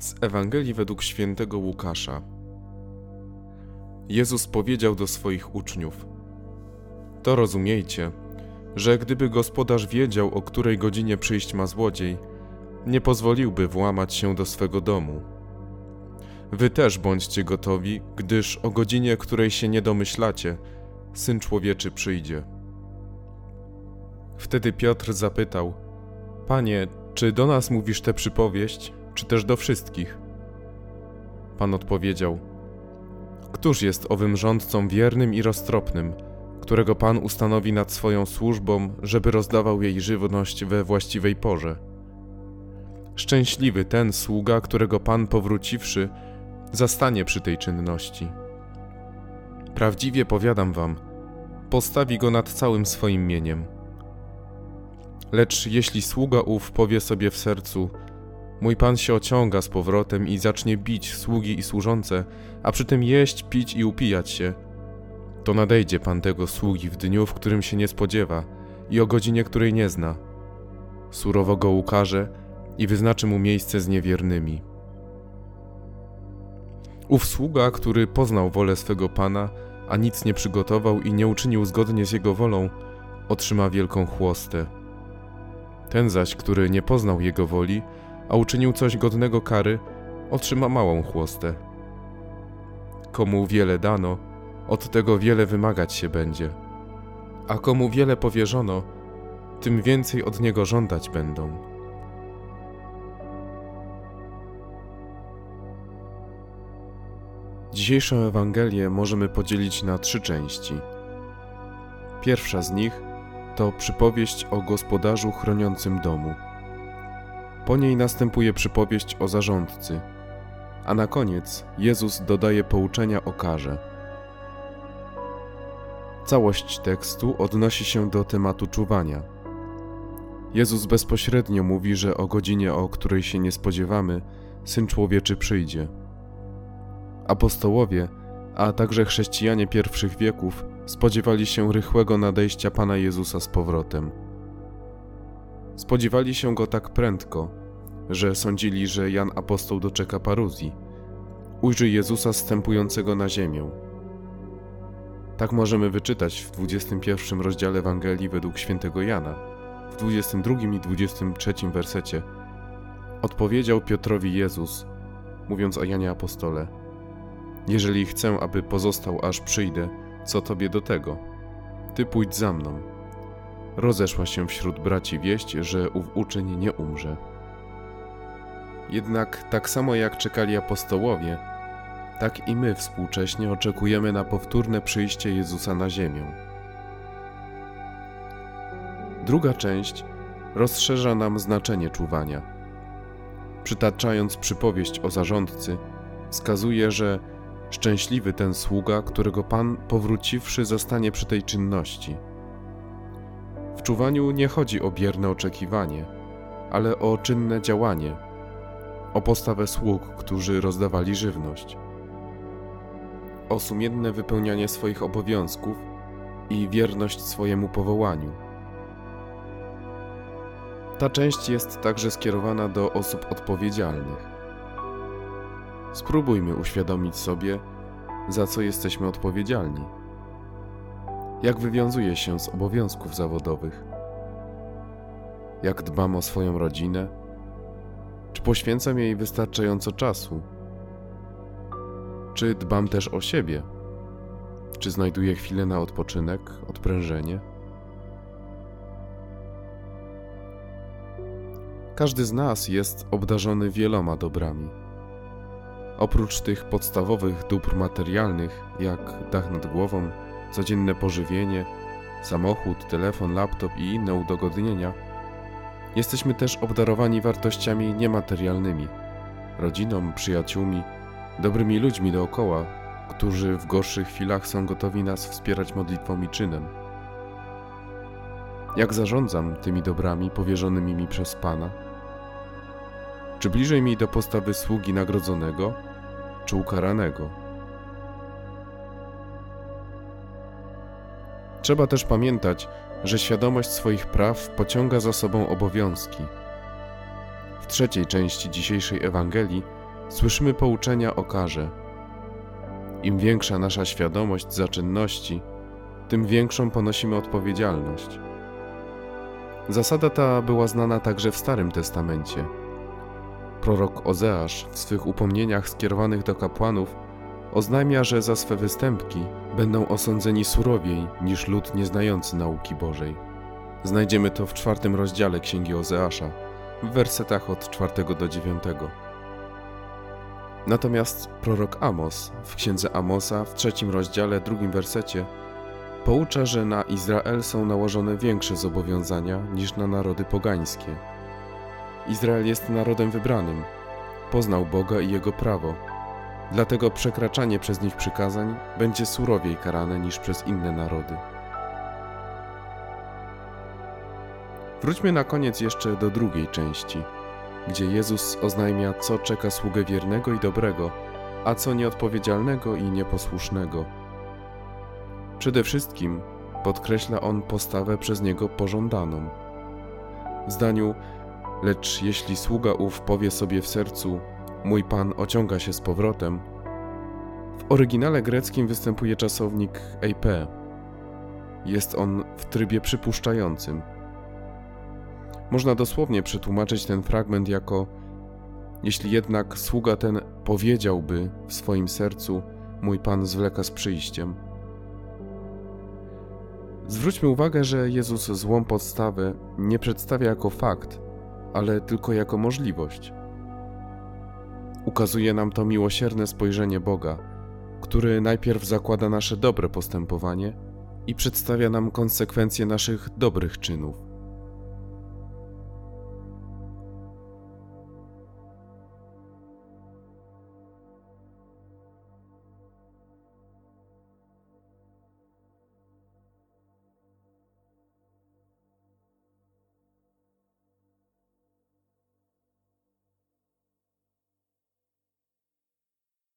Z Ewangelii według świętego Łukasza. Jezus powiedział do swoich uczniów: To rozumiejcie, że gdyby gospodarz wiedział, o której godzinie przyjść ma złodziej, nie pozwoliłby włamać się do swego domu. Wy też bądźcie gotowi, gdyż o godzinie, której się nie domyślacie, syn człowieczy przyjdzie. Wtedy Piotr zapytał: Panie, czy do nas mówisz tę przypowieść? Czy też do wszystkich? Pan odpowiedział: Któż jest owym rządcą wiernym i roztropnym, którego Pan ustanowi nad swoją służbą, żeby rozdawał jej żywność we właściwej porze? Szczęśliwy ten sługa, którego Pan powróciwszy, zastanie przy tej czynności. Prawdziwie powiadam wam, postawi go nad całym swoim mieniem. Lecz jeśli sługa ów powie sobie w sercu, Mój pan się ociąga z powrotem i zacznie bić sługi i służące, a przy tym jeść, pić i upijać się. To nadejdzie pan tego sługi w dniu, w którym się nie spodziewa i o godzinie, której nie zna. Surowo go ukaże i wyznaczy mu miejsce z niewiernymi. Ów sługa, który poznał wolę swego pana, a nic nie przygotował i nie uczynił zgodnie z jego wolą, otrzyma wielką chłostę. Ten zaś, który nie poznał jego woli, a uczynił coś godnego kary, otrzyma małą chłostę. Komu wiele dano, od tego wiele wymagać się będzie, a komu wiele powierzono, tym więcej od niego żądać będą. Dzisiejszą Ewangelię możemy podzielić na trzy części. Pierwsza z nich to przypowieść o gospodarzu chroniącym domu. Po niej następuje przypowieść o zarządcy, a na koniec Jezus dodaje pouczenia o karze. Całość tekstu odnosi się do tematu czuwania. Jezus bezpośrednio mówi, że o godzinie, o której się nie spodziewamy, Syn Człowieczy przyjdzie. Apostołowie, a także chrześcijanie pierwszych wieków spodziewali się rychłego nadejścia Pana Jezusa z powrotem. Spodziewali się go tak prędko, że sądzili, że Jan Apostoł doczeka paruzji. Ujrzy Jezusa stępującego na ziemię. Tak możemy wyczytać w 21 rozdziale Ewangelii według świętego Jana, w 22 i 23 wersecie. Odpowiedział Piotrowi Jezus, mówiąc o Janie Apostole: Jeżeli chcę, aby pozostał aż przyjdę, co tobie do tego? Ty pójdź za mną. Rozeszła się wśród braci wieść, że ów uczeń nie umrze. Jednak tak samo jak czekali apostołowie, tak i my współcześnie oczekujemy na powtórne przyjście Jezusa na ziemię. Druga część rozszerza nam znaczenie czuwania. Przytaczając przypowieść o zarządcy, wskazuje, że szczęśliwy ten sługa, którego Pan powróciwszy zastanie przy tej czynności. W czuwaniu nie chodzi o bierne oczekiwanie, ale o czynne działanie – o postawę sług, którzy rozdawali żywność, o sumienne wypełnianie swoich obowiązków i wierność swojemu powołaniu. Ta część jest także skierowana do osób odpowiedzialnych. Spróbujmy uświadomić sobie, za co jesteśmy odpowiedzialni. Jak wywiązuje się z obowiązków zawodowych? Jak dbam o swoją rodzinę? Czy poświęcam jej wystarczająco czasu? Czy dbam też o siebie? Czy znajduję chwilę na odpoczynek, odprężenie? Każdy z nas jest obdarzony wieloma dobrami. Oprócz tych podstawowych dóbr materialnych, jak dach nad głową, codzienne pożywienie, samochód, telefon, laptop i inne udogodnienia, Jesteśmy też obdarowani wartościami niematerialnymi rodziną, przyjaciółmi, dobrymi ludźmi dookoła, którzy w gorszych chwilach są gotowi nas wspierać modlitwą i czynem. Jak zarządzam tymi dobrami powierzonymi mi przez Pana? Czy bliżej mi do postawy sługi nagrodzonego, czy ukaranego? Trzeba też pamiętać, że świadomość swoich praw pociąga za sobą obowiązki. W trzeciej części dzisiejszej Ewangelii słyszymy pouczenia o karze. Im większa nasza świadomość zaczynności, tym większą ponosimy odpowiedzialność. Zasada ta była znana także w Starym Testamencie. Prorok Ozeasz w swych upomnieniach skierowanych do kapłanów oznajmia, że za swe występki będą osądzeni surowiej niż lud nieznający nauki Bożej. Znajdziemy to w czwartym rozdziale Księgi Ozeasza, w wersetach od czwartego do dziewiątego. Natomiast prorok Amos w księdze Amosa w trzecim rozdziale, drugim wersecie poucza, że na Izrael są nałożone większe zobowiązania niż na narody pogańskie. Izrael jest narodem wybranym, poznał Boga i Jego prawo, dlatego przekraczanie przez nich przykazań będzie surowiej karane niż przez inne narody. Wróćmy na koniec jeszcze do drugiej części, gdzie Jezus oznajmia, co czeka sługę wiernego i dobrego, a co nieodpowiedzialnego i nieposłusznego. Przede wszystkim podkreśla on postawę przez niego pożądaną. W zdaniu Lecz jeśli sługa ów powie sobie w sercu: Mój pan ociąga się z powrotem, w oryginale greckim występuje czasownik ep. Jest on w trybie przypuszczającym. Można dosłownie przetłumaczyć ten fragment jako: Jeśli jednak sługa ten powiedziałby w swoim sercu: Mój pan zwleka z przyjściem. Zwróćmy uwagę, że Jezus złą podstawę nie przedstawia jako fakt, ale tylko jako możliwość. Ukazuje nam to miłosierne spojrzenie Boga, który najpierw zakłada nasze dobre postępowanie i przedstawia nam konsekwencje naszych dobrych czynów.